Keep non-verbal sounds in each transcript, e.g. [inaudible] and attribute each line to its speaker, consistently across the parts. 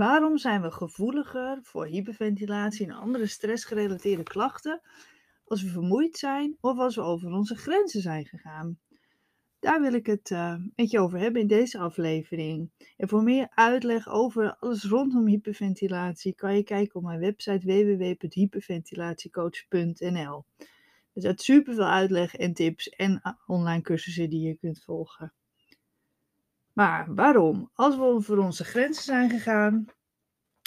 Speaker 1: Waarom zijn we gevoeliger voor hyperventilatie en andere stressgerelateerde klachten als we vermoeid zijn of als we over onze grenzen zijn gegaan? Daar wil ik het uh, met je over hebben in deze aflevering. En voor meer uitleg over alles rondom hyperventilatie kan je kijken op mijn website www.hyperventilatiecoach.nl. Er staat super veel uitleg en tips en eh, online cursussen die je kunt volgen. Maar waarom? Als we over onze grenzen zijn gegaan,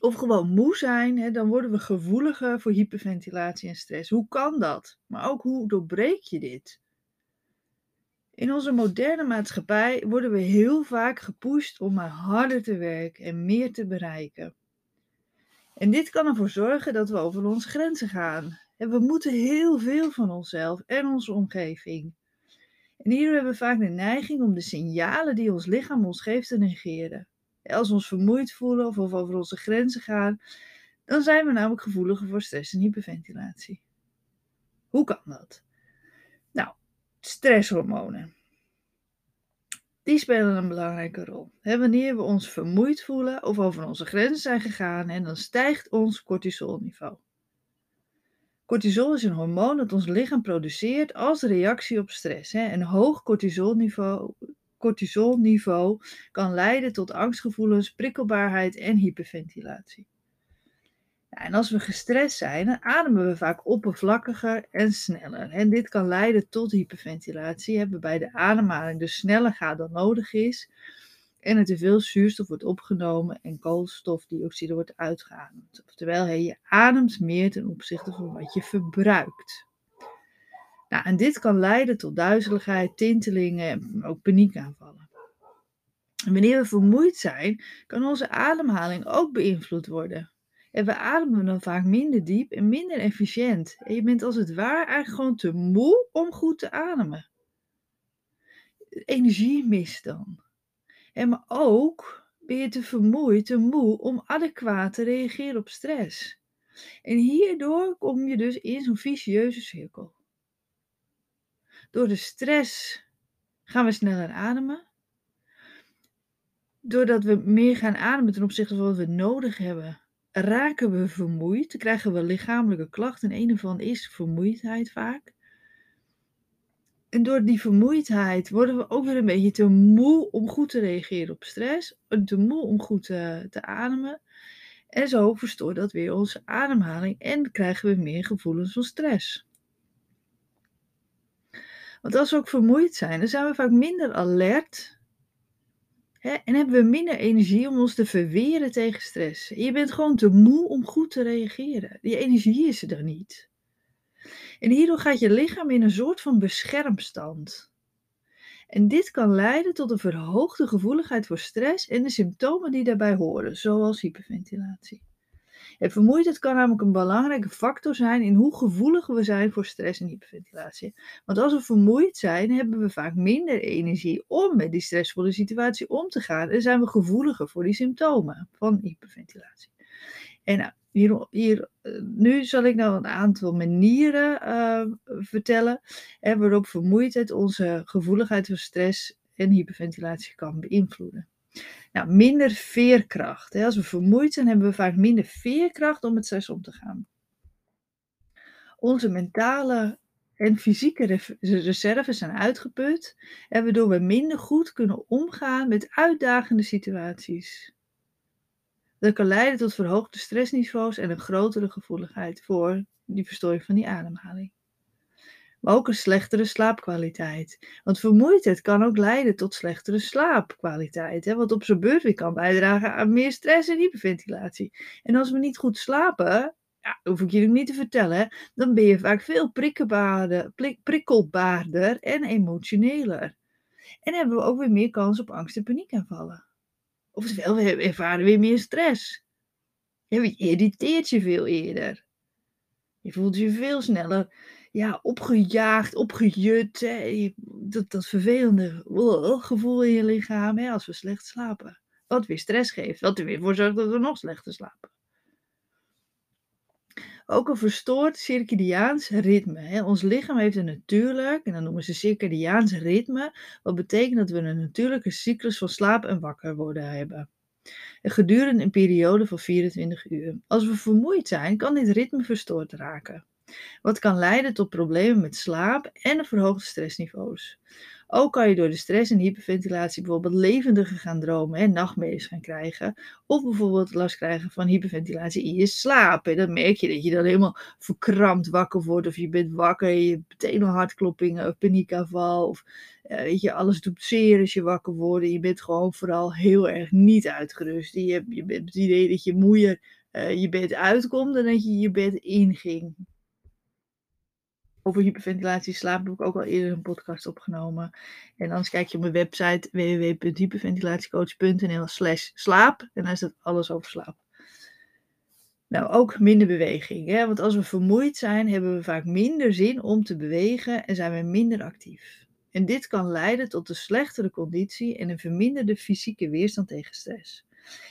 Speaker 1: of gewoon moe zijn, hè, dan worden we gevoeliger voor hyperventilatie en stress. Hoe kan dat? Maar ook hoe doorbreek je dit? In onze moderne maatschappij worden we heel vaak gepusht om maar harder te werken en meer te bereiken. En dit kan ervoor zorgen dat we over onze grenzen gaan. En we moeten heel veel van onszelf en onze omgeving. En hierdoor hebben we vaak de neiging om de signalen die ons lichaam ons geeft te negeren. Als we ons vermoeid voelen of over onze grenzen gaan, dan zijn we namelijk gevoeliger voor stress en hyperventilatie. Hoe kan dat? Nou, stresshormonen. Die spelen een belangrijke rol. wanneer we ons vermoeid voelen of over onze grenzen zijn gegaan, en dan stijgt ons cortisolniveau. Cortisol is een hormoon dat ons lichaam produceert als reactie op stress. Een hoog cortisolniveau, cortisolniveau kan leiden tot angstgevoelens, prikkelbaarheid en hyperventilatie. En als we gestrest zijn, dan ademen we vaak oppervlakkiger en sneller. En dit kan leiden tot hyperventilatie, waarbij de ademhaling dus sneller gaat dan nodig is en er te veel zuurstof wordt opgenomen en koolstofdioxide wordt uitgeademd. Oftewel, je ademt meer ten opzichte van wat je verbruikt. Nou, en dit kan leiden tot duizeligheid, tintelingen en ook paniekaanvallen. En wanneer we vermoeid zijn, kan onze ademhaling ook beïnvloed worden. En we ademen dan vaak minder diep en minder efficiënt. En je bent als het ware eigenlijk gewoon te moe om goed te ademen. Energie mist dan. En maar ook ben je te vermoeid, te moe om adequaat te reageren op stress. En hierdoor kom je dus in zo'n vicieuze cirkel. Door de stress gaan we sneller ademen. Doordat we meer gaan ademen ten opzichte van wat we nodig hebben, raken we vermoeid. krijgen we lichamelijke klachten. En een ervan is vermoeidheid vaak. En door die vermoeidheid worden we ook weer een beetje te moe om goed te reageren op stress. En te moe om goed te, te ademen. En zo verstoort dat weer onze ademhaling en krijgen we meer gevoelens van stress. Want als we ook vermoeid zijn, dan zijn we vaak minder alert. Hè, en hebben we minder energie om ons te verweren tegen stress. Je bent gewoon te moe om goed te reageren. Die energie is er niet. En hierdoor gaat je lichaam in een soort van beschermstand. En dit kan leiden tot een verhoogde gevoeligheid voor stress en de symptomen die daarbij horen, zoals hyperventilatie. En vermoeidheid kan namelijk een belangrijke factor zijn in hoe gevoelig we zijn voor stress en hyperventilatie. Want als we vermoeid zijn, hebben we vaak minder energie om met die stressvolle situatie om te gaan en zijn we gevoeliger voor die symptomen van hyperventilatie. En nou, hier, hier, eh, nu zal ik nou een aantal manieren uh, vertellen hè, waarop vermoeidheid onze gevoeligheid voor stress en hyperventilatie kan beïnvloeden. Nou, minder veerkracht. Als we vermoeid zijn, hebben we vaak minder veerkracht om met stress om te gaan. Onze mentale en fysieke reserves zijn uitgeput, waardoor we minder goed kunnen omgaan met uitdagende situaties. Dat kan leiden tot verhoogde stressniveaus en een grotere gevoeligheid voor die verstoring van die ademhaling. Maar ook een slechtere slaapkwaliteit. Want vermoeidheid kan ook leiden tot slechtere slaapkwaliteit. Hè, wat op zijn beurt weer kan bijdragen aan meer stress en hyperventilatie. En als we niet goed slapen, ja, hoef ik ook niet te vertellen, dan ben je vaak veel prikkelbaarder, prikkelbaarder en emotioneler. En hebben we ook weer meer kans op angst en paniekaanvallen. Oftewel, we ervaren weer meer stress. Je irriteert je veel eerder. Je voelt je veel sneller ja, opgejaagd, opgejut. Dat, dat vervelende gevoel in je lichaam hè, als we slecht slapen. Wat weer stress geeft. Wat er weer voor zorgt dat we nog slechter slapen ook een verstoord circadiaans ritme. Hè. Ons lichaam heeft een natuurlijk, en dan noemen ze circadiaans ritme, wat betekent dat we een natuurlijke cyclus van slaap en wakker worden hebben. En gedurende een periode van 24 uur. Als we vermoeid zijn, kan dit ritme verstoord raken. Wat kan leiden tot problemen met slaap en verhoogde stressniveaus. Ook kan je door de stress en hyperventilatie bijvoorbeeld levendiger gaan dromen en nachtmerries gaan krijgen. Of bijvoorbeeld last krijgen van hyperventilatie in je slaap. En dan merk je dat je dan helemaal verkrampt wakker wordt. Of je bent wakker, je hebt meteen een hartkloppingen of paniekaanval. Of uh, weet je, alles doet zeer als je wakker wordt. Je bent gewoon vooral heel erg niet uitgerust. Je je hebt het idee dat je moeier uh, je bed uitkomt dan dat je je bed inging over hyperventilatie slaap heb ik ook al eerder een podcast opgenomen. En anders kijk je op mijn website www.hyperventilatiecoach.nl slash slaap. En daar staat alles over slaap. Nou, ook minder beweging. Hè? Want als we vermoeid zijn, hebben we vaak minder zin om te bewegen en zijn we minder actief. En dit kan leiden tot een slechtere conditie en een verminderde fysieke weerstand tegen stress.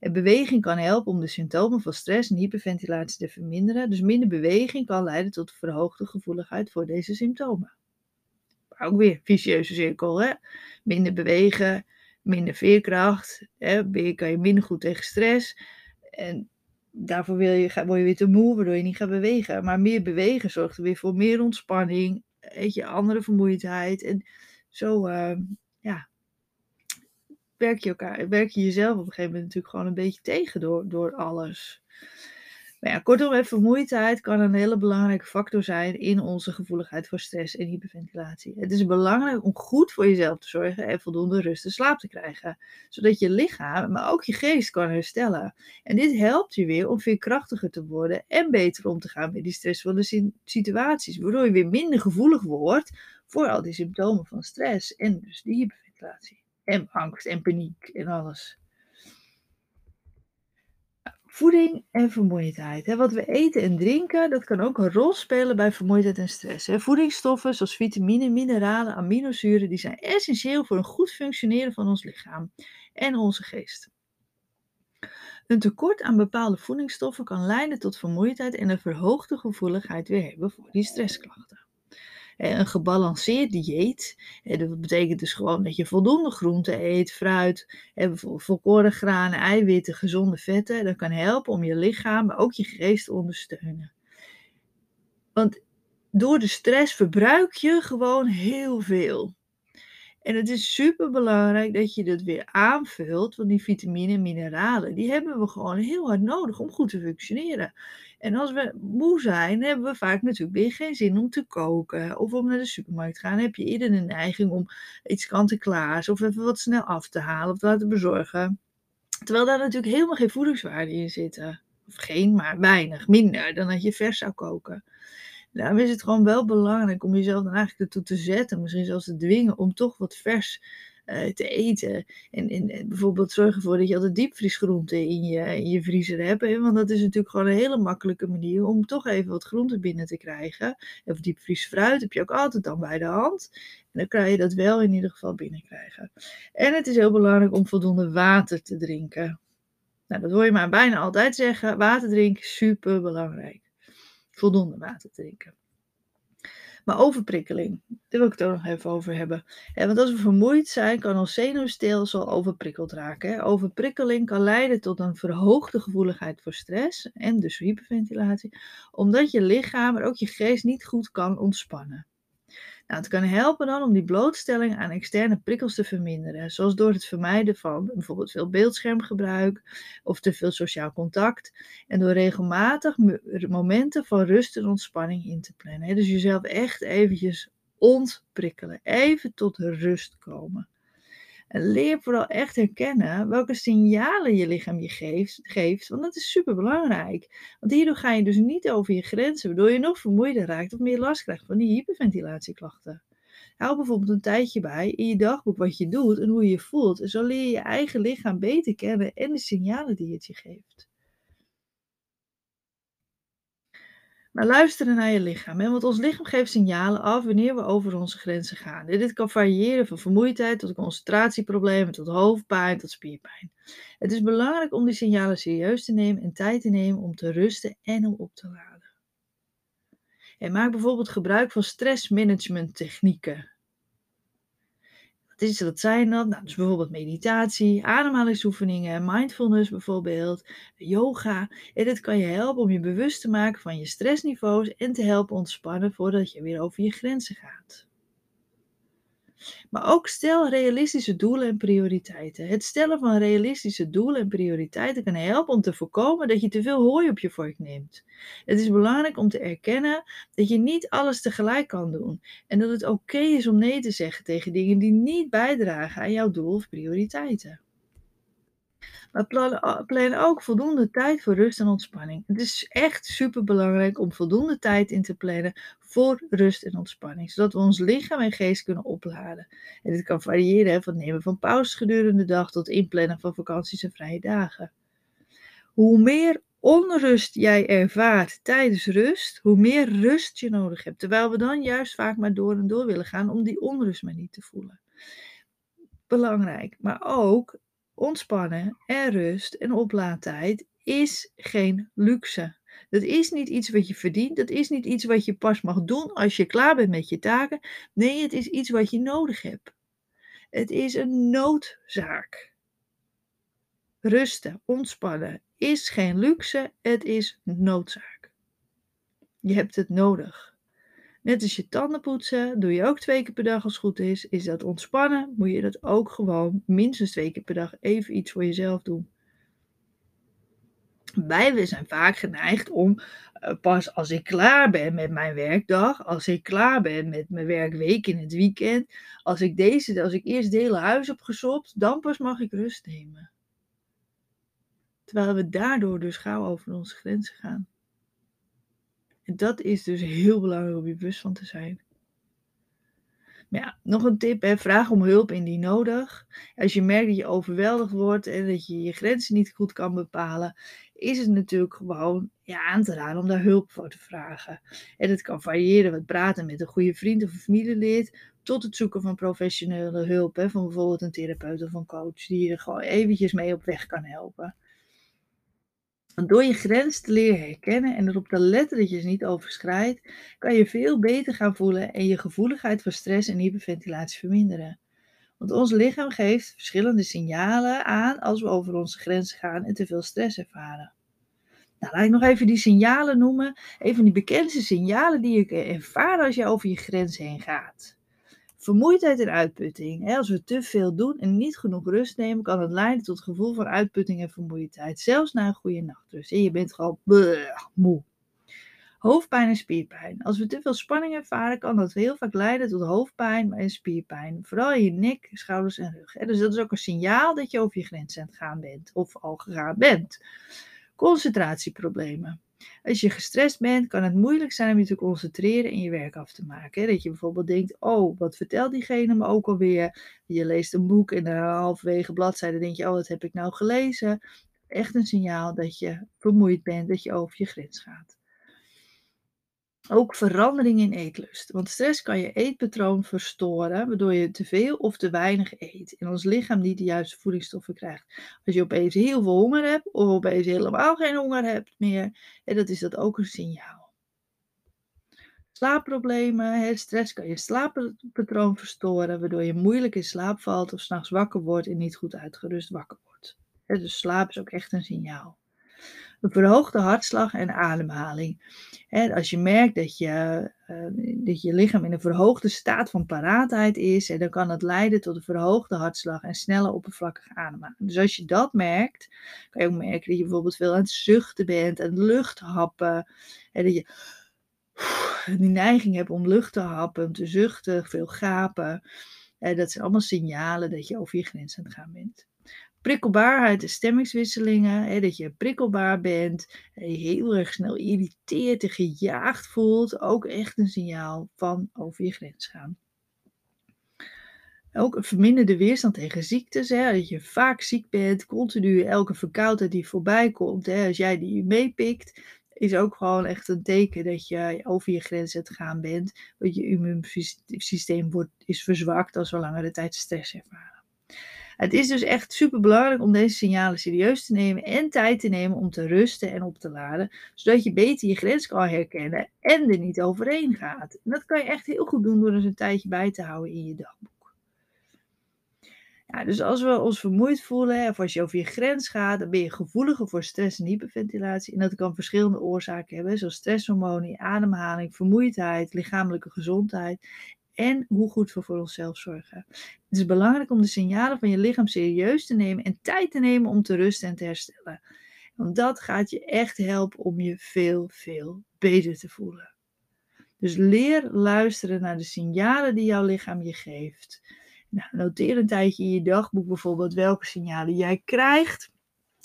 Speaker 1: En beweging kan helpen om de symptomen van stress en hyperventilatie te verminderen. Dus minder beweging kan leiden tot verhoogde gevoeligheid voor deze symptomen. Maar ook weer vicieuze cirkel. Hè? Minder bewegen, minder veerkracht. Hè? Kan je minder goed tegen stress. En daarvoor wil je, word je weer te moe, waardoor je niet gaat bewegen. Maar meer bewegen zorgt er weer voor meer ontspanning. Weet je, andere vermoeidheid. En zo, ja, werk je, elkaar, werk je jezelf op een gegeven moment natuurlijk gewoon een beetje tegen door, door alles. Ja, kortom, vermoeidheid kan een hele belangrijke factor zijn in onze gevoeligheid voor stress en hyperventilatie. Het is belangrijk om goed voor jezelf te zorgen en voldoende rust en slaap te krijgen, zodat je lichaam, maar ook je geest kan herstellen. En dit helpt je weer om veerkrachtiger te worden en beter om te gaan met die stressvolle situaties, waardoor je weer minder gevoelig wordt voor al die symptomen van stress en dus die hyperventilatie en angst en paniek en alles. Voeding en vermoeidheid. Wat we eten en drinken, dat kan ook een rol spelen bij vermoeidheid en stress. Voedingsstoffen zoals vitamine, mineralen, aminozuren, die zijn essentieel voor een goed functioneren van ons lichaam en onze geest. Een tekort aan bepaalde voedingsstoffen kan leiden tot vermoeidheid en een verhoogde gevoeligheid weer hebben voor die stressklachten. Een gebalanceerd dieet, dat betekent dus gewoon dat je voldoende groente eet, fruit, volkoren granen, eiwitten, gezonde vetten. Dat kan helpen om je lichaam, maar ook je geest te ondersteunen. Want door de stress verbruik je gewoon heel veel. En het is super belangrijk dat je dat weer aanvult, want die vitamine en mineralen, die hebben we gewoon heel hard nodig om goed te functioneren. En als we moe zijn, hebben we vaak natuurlijk weer geen zin om te koken of om naar de supermarkt te gaan. Dan heb je eerder een neiging om iets kant-en-klaars of even wat snel af te halen of te laten bezorgen. Terwijl daar natuurlijk helemaal geen voedingswaarde in zitten. Of geen, maar weinig, minder dan dat je vers zou koken. Daarom is het gewoon wel belangrijk om jezelf dan eigenlijk ertoe te zetten, misschien zelfs te dwingen om toch wat vers te eten. En, en, bijvoorbeeld zorg ervoor dat je altijd diepvriesgroenten in je, in je vriezer hebt. Hè? Want dat is natuurlijk gewoon een hele makkelijke manier om toch even wat groenten binnen te krijgen. Of diepvriesfruit heb je ook altijd dan bij de hand. En dan kan je dat wel in ieder geval binnenkrijgen. En het is heel belangrijk om voldoende water te drinken. Nou, dat hoor je maar bijna altijd zeggen. Water drinken super belangrijk voldoende water drinken. Maar overprikkeling, daar wil ik het ook nog even over hebben. want als we vermoeid zijn, kan ons zenuwstelsel overprikkeld raken. Overprikkeling kan leiden tot een verhoogde gevoeligheid voor stress en dus hyperventilatie, omdat je lichaam, maar ook je geest niet goed kan ontspannen. Nou, het kan helpen dan om die blootstelling aan externe prikkels te verminderen, zoals door het vermijden van bijvoorbeeld veel beeldschermgebruik of te veel sociaal contact en door regelmatig momenten van rust en ontspanning in te plannen. Dus jezelf echt eventjes ontprikkelen, even tot rust komen. Leer vooral echt herkennen welke signalen je lichaam je geeft, geeft, want dat is super belangrijk. Want hierdoor ga je dus niet over je grenzen, waardoor je nog vermoeider raakt of meer last krijgt van die hyperventilatieklachten. Hou bijvoorbeeld een tijdje bij in je dagboek wat je doet en hoe je je voelt. En zo leer je je eigen lichaam beter kennen en de signalen die het je geeft. Maar luisteren naar je lichaam. Want ons lichaam geeft signalen af wanneer we over onze grenzen gaan. Dit kan variëren van vermoeidheid tot concentratieproblemen, tot hoofdpijn, tot spierpijn. Het is belangrijk om die signalen serieus te nemen en tijd te nemen om te rusten en om op te laden. En maak bijvoorbeeld gebruik van stressmanagement technieken. Wat is dat zijn dat? Nou, dus bijvoorbeeld meditatie, ademhalingsoefeningen, mindfulness bijvoorbeeld, yoga. En dit kan je helpen om je bewust te maken van je stressniveaus en te helpen ontspannen voordat je weer over je grenzen gaat. Maar ook stel realistische doelen en prioriteiten. Het stellen van realistische doelen en prioriteiten kan helpen om te voorkomen dat je te veel hooi op je vork neemt. Het is belangrijk om te erkennen dat je niet alles tegelijk kan doen en dat het oké is om nee te zeggen tegen dingen die niet bijdragen aan jouw doel of prioriteiten. Plan, plan ook voldoende tijd voor rust en ontspanning. Het is echt super belangrijk om voldoende tijd in te plannen voor rust en ontspanning, zodat we ons lichaam en geest kunnen opladen. En dit kan variëren van het nemen van pauzes gedurende de dag tot inplannen van vakanties en vrije dagen. Hoe meer onrust jij ervaart tijdens rust, hoe meer rust je nodig hebt. Terwijl we dan juist vaak maar door en door willen gaan om die onrust maar niet te voelen. Belangrijk, maar ook ontspannen en rust en oplaadtijd is geen luxe. Dat is niet iets wat je verdient. Dat is niet iets wat je pas mag doen als je klaar bent met je taken. Nee, het is iets wat je nodig hebt. Het is een noodzaak. Rusten, ontspannen is geen luxe, het is noodzaak. Je hebt het nodig. Net als je tanden poetsen, doe je ook twee keer per dag als het goed is. Is dat ontspannen, moet je dat ook gewoon minstens twee keer per dag even iets voor jezelf doen. Wij zijn vaak geneigd om uh, pas als ik klaar ben met mijn werkdag, als ik klaar ben met mijn werkweek in het weekend, als ik, deze, als ik eerst het hele huis heb gesopt, dan pas mag ik rust nemen. Terwijl we daardoor dus gauw over onze grenzen gaan. Dat is dus heel belangrijk om je bewust van te zijn. Maar ja, nog een tip, vraag om hulp indien nodig. Als je merkt dat je overweldigd wordt en dat je je grenzen niet goed kan bepalen, is het natuurlijk gewoon ja, aan te raden om daar hulp voor te vragen. En het kan variëren met praten met een goede vriend of familielid, tot het zoeken van professionele hulp, hè, van bijvoorbeeld een therapeut of een coach, die je gewoon eventjes mee op weg kan helpen. Door je grens te leren herkennen en erop te letten dat je ze niet overschrijdt, kan je veel beter gaan voelen en je gevoeligheid voor stress en hyperventilatie verminderen. Want ons lichaam geeft verschillende signalen aan als we over onze grenzen gaan en te veel stress ervaren. Nou, laat ik nog even die signalen noemen. Een van die bekendste signalen die je ervaren als je over je grens heen gaat. Vermoeidheid en uitputting. Als we te veel doen en niet genoeg rust nemen, kan het leiden tot gevoel van uitputting en vermoeidheid. Zelfs na een goede nachtrust. En je bent gewoon moe. Hoofdpijn en spierpijn. Als we te veel spanning ervaren, kan dat heel vaak leiden tot hoofdpijn en spierpijn. Vooral in je nek, schouders en rug. Dus dat is ook een signaal dat je over je grens aan het gaan bent. Of al gegaan bent. Concentratieproblemen. Als je gestrest bent, kan het moeilijk zijn om je te concentreren en je werk af te maken. Dat je bijvoorbeeld denkt, oh, wat vertelt diegene me ook alweer? Je leest een boek en na halverwege bladzijde denk je, oh, wat heb ik nou gelezen? Echt een signaal dat je vermoeid bent, dat je over je grens gaat. Ook verandering in eetlust. Want stress kan je eetpatroon verstoren, waardoor je te veel of te weinig eet. En ons lichaam niet de juiste voedingsstoffen krijgt. Als je opeens heel veel honger hebt, of opeens helemaal geen honger hebt meer, en dat is dat ook een signaal. Slaapproblemen, stress kan je slaappatroon verstoren, waardoor je moeilijk in slaap valt of s'nachts wakker wordt en niet goed uitgerust wakker wordt. Dus slaap is ook echt een signaal een verhoogde hartslag en ademhaling. En als je merkt dat je, uh, dat je lichaam in een verhoogde staat van paraatheid is, en dan kan het leiden tot een verhoogde hartslag en snelle oppervlakkige ademhaling. Dus als je dat merkt, kan je ook merken dat je bijvoorbeeld veel aan het zuchten bent, het luchthappen, en dat je [sighs] die neiging hebt om lucht te happen, te zuchten, veel gapen. En dat zijn allemaal signalen dat je over je grens aan het gaan bent prikkelbaarheid en stemmingswisselingen. Hè, dat je prikkelbaar bent, en je heel erg snel irriteert en gejaagd voelt. Ook echt een signaal van over je grens gaan. Ook een verminderde weerstand tegen ziektes. Hè, dat je vaak ziek bent, continu elke verkoudheid die voorbij komt. Hè, als jij die meepikt, is ook gewoon echt een teken dat je over je grenzen te gaan bent. Dat je immuunsysteem wordt, is verzwakt als we langere tijd stress ervaren. Het is dus echt super belangrijk om deze signalen serieus te nemen en tijd te nemen om te rusten en op te laden, zodat je beter je grens kan herkennen en er niet overheen gaat. En dat kan je echt heel goed doen door er een tijdje bij te houden in je dagboek. Nou, dus als we ons vermoeid voelen of als je over je grens gaat, dan ben je gevoeliger voor stress en hyperventilatie. En dat kan verschillende oorzaken hebben, zoals stresshormonen, ademhaling, vermoeidheid, lichamelijke gezondheid en hoe goed we voor onszelf zorgen. Het is belangrijk om de signalen van je lichaam serieus te nemen en tijd te nemen om te rusten en te herstellen. Want dat gaat je echt helpen om je veel, veel beter te voelen. Dus leer luisteren naar de signalen die jouw lichaam je geeft. Nou, noteer een tijdje in je dagboek bijvoorbeeld welke signalen jij krijgt.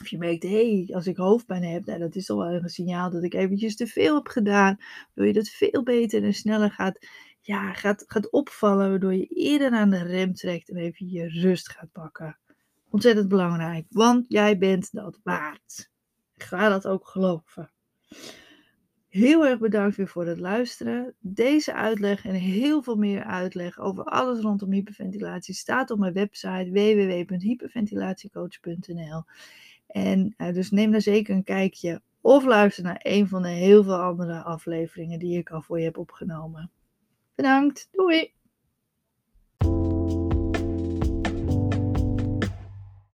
Speaker 1: Of je merkt, hé, hey, als ik hoofdpijn heb, nou, dat is toch wel een signaal dat ik eventjes te veel heb gedaan. Wil je dat veel beter en sneller gaat, ja, gaat, gaat opvallen, waardoor je eerder aan de rem trekt en even je rust gaat pakken. Ontzettend belangrijk, want jij bent dat waard. Ga dat ook geloven. Heel erg bedankt weer voor het luisteren. Deze uitleg en heel veel meer uitleg over alles rondom hyperventilatie staat op mijn website www.hyperventilatiecoach.nl. En uh, dus neem daar zeker een kijkje of luister naar een van de heel veel andere afleveringen die ik al voor je heb opgenomen. Bedankt, doei!